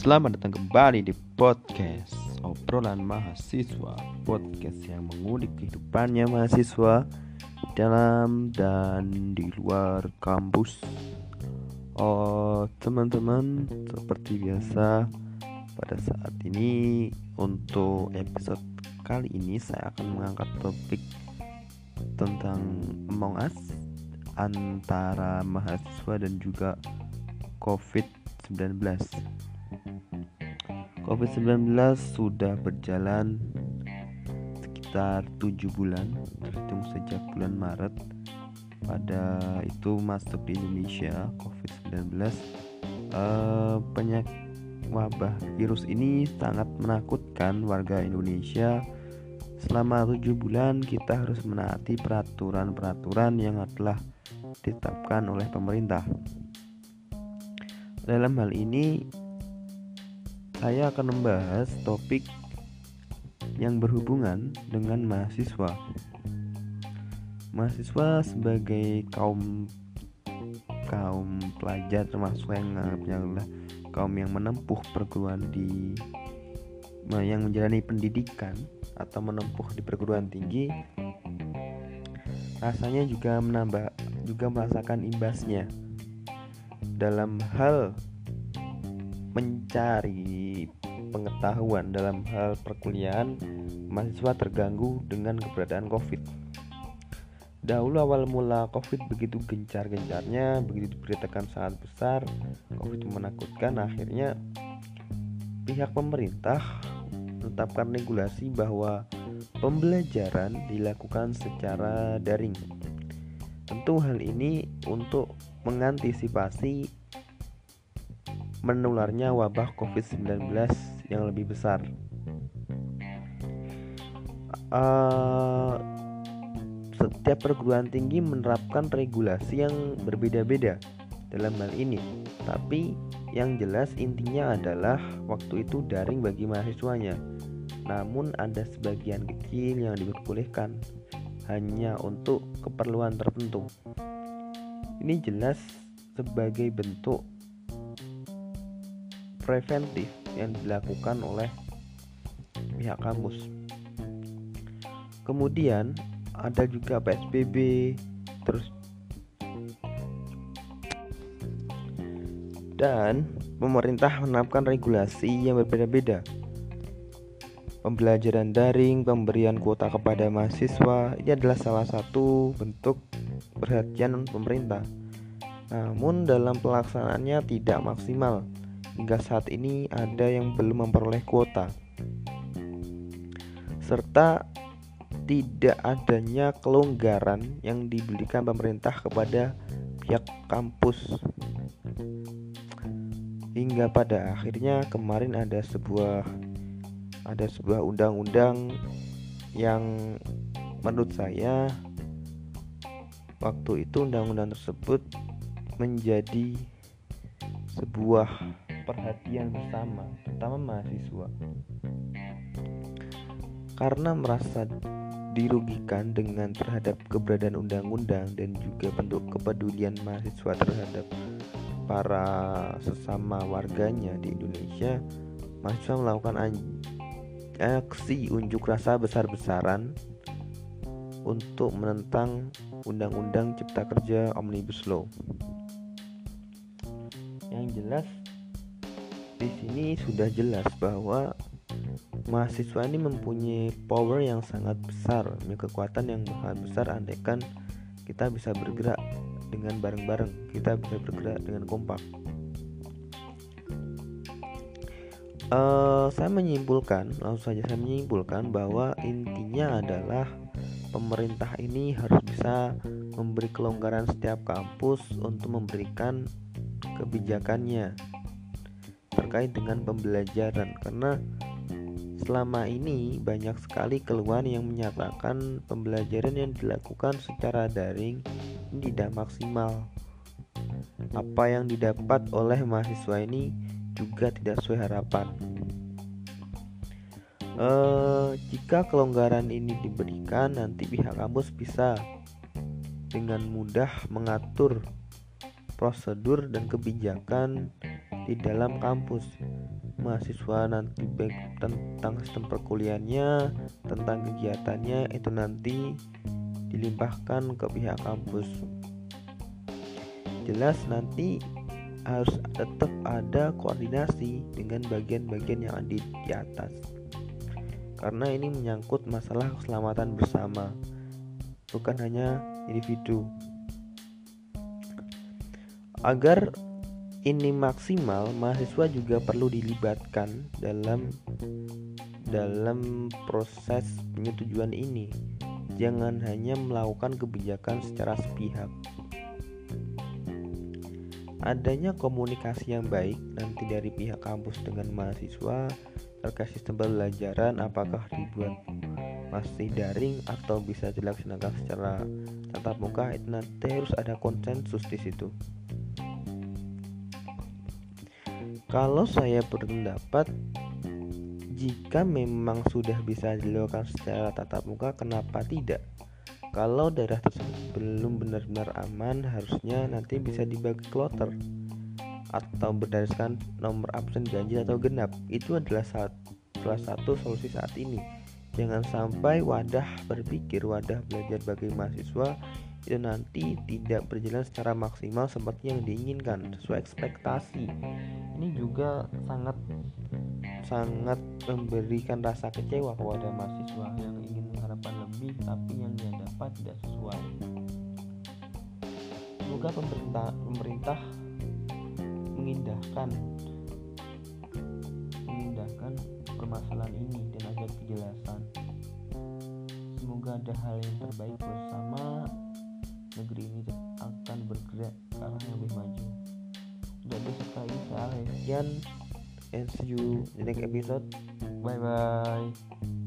Selamat datang kembali di podcast obrolan mahasiswa Podcast yang mengulik kehidupannya mahasiswa Dalam dan di luar kampus. Oh teman-teman seperti biasa Pada saat ini untuk episode kali ini saya akan mengangkat topik tentang Among Us antara mahasiswa dan juga COVID-19 COVID-19 sudah berjalan sekitar 7 bulan terhitung sejak bulan Maret. Pada itu masuk di Indonesia COVID-19 eh, banyak wabah virus ini sangat menakutkan warga Indonesia. Selama 7 bulan kita harus menaati peraturan-peraturan yang telah ditetapkan oleh pemerintah dalam hal ini saya akan membahas topik yang berhubungan dengan mahasiswa. Mahasiswa sebagai kaum kaum pelajar termasuk yang adalah kaum yang menempuh perguruan di yang menjalani pendidikan atau menempuh di perguruan tinggi rasanya juga menambah juga merasakan imbasnya dalam hal mencari pengetahuan dalam hal perkuliahan, mahasiswa terganggu dengan keberadaan COVID. Dahulu awal mula COVID begitu gencar-gencarnya, begitu diberitakan sangat besar, COVID menakutkan. Akhirnya pihak pemerintah menetapkan regulasi bahwa pembelajaran dilakukan secara daring. Tentu hal ini untuk mengantisipasi menularnya wabah COVID-19 yang lebih besar. Uh, setiap perguruan tinggi menerapkan regulasi yang berbeda-beda dalam hal ini, tapi yang jelas intinya adalah waktu itu daring bagi mahasiswanya. Namun ada sebagian kecil yang diperbolehkan hanya untuk keperluan tertentu. Ini jelas sebagai bentuk preventif yang dilakukan oleh pihak kampus. Kemudian ada juga PSBB, terus dan pemerintah menetapkan regulasi yang berbeda-beda. Pembelajaran daring, pemberian kuota kepada mahasiswa, ini adalah salah satu bentuk perhatian pemerintah. Namun dalam pelaksanaannya tidak maksimal. Hingga saat ini ada yang belum memperoleh kuota. Serta tidak adanya kelonggaran yang diberikan pemerintah kepada pihak kampus. Hingga pada akhirnya kemarin ada sebuah ada sebuah undang-undang yang menurut saya waktu itu undang-undang tersebut menjadi sebuah perhatian bersama, terutama mahasiswa. Karena merasa dirugikan dengan terhadap keberadaan undang-undang dan juga bentuk kepedulian mahasiswa terhadap para sesama warganya di Indonesia, mahasiswa melakukan aksi unjuk rasa besar-besaran untuk menentang Undang-Undang Cipta Kerja Omnibus Law. Yang jelas di sini sudah jelas bahwa mahasiswa ini mempunyai power yang sangat besar, mempunyai kekuatan yang sangat besar andaikan kita bisa bergerak dengan bareng-bareng, kita bisa bergerak dengan kompak. Uh, saya menyimpulkan, langsung saja saya menyimpulkan bahwa intinya adalah pemerintah ini harus bisa memberi kelonggaran setiap kampus untuk memberikan kebijakannya terkait dengan pembelajaran karena selama ini banyak sekali keluhan yang menyatakan pembelajaran yang dilakukan secara daring tidak maksimal. Apa yang didapat oleh mahasiswa ini juga tidak sesuai harapan. Uh, jika kelonggaran ini diberikan, nanti pihak kampus bisa dengan mudah mengatur prosedur dan kebijakan di dalam kampus mahasiswa nanti baik tentang sistem perkuliahannya tentang kegiatannya itu nanti dilimpahkan ke pihak kampus jelas nanti harus tetap ada koordinasi dengan bagian-bagian yang ada di atas karena ini menyangkut masalah keselamatan bersama bukan hanya individu agar ini maksimal, mahasiswa juga perlu dilibatkan dalam dalam proses penyetujuan ini. Jangan hanya melakukan kebijakan secara sepihak. Adanya komunikasi yang baik nanti dari pihak kampus dengan mahasiswa terkait sistem pembelajaran apakah dibuat masih daring atau bisa dilaksanakan secara tatap muka itu nanti harus ada konsensus di situ. Kalau saya berpendapat jika memang sudah bisa dilakukan secara tatap muka, kenapa tidak? Kalau daerah tersebut belum benar-benar aman, harusnya nanti bisa dibagi kloter atau berdasarkan nomor absen ganjil atau genap. Itu adalah salah satu solusi saat ini. Jangan sampai wadah berpikir, wadah belajar bagi mahasiswa itu nanti tidak berjalan secara maksimal seperti yang diinginkan sesuai ekspektasi ini juga sangat sangat memberikan rasa kecewa kepada mahasiswa yang ingin mengharapkan lebih tapi yang dia dapat tidak sesuai. Semoga pemerintah pemerintah mengindahkan mengindahkan permasalahan ini dan ada kejelasan. Semoga ada hal yang terbaik bersama negeri ini akan bergerak ke arah yang lebih maju. Dan ini saya Alesian and see you in the next episode. Bye bye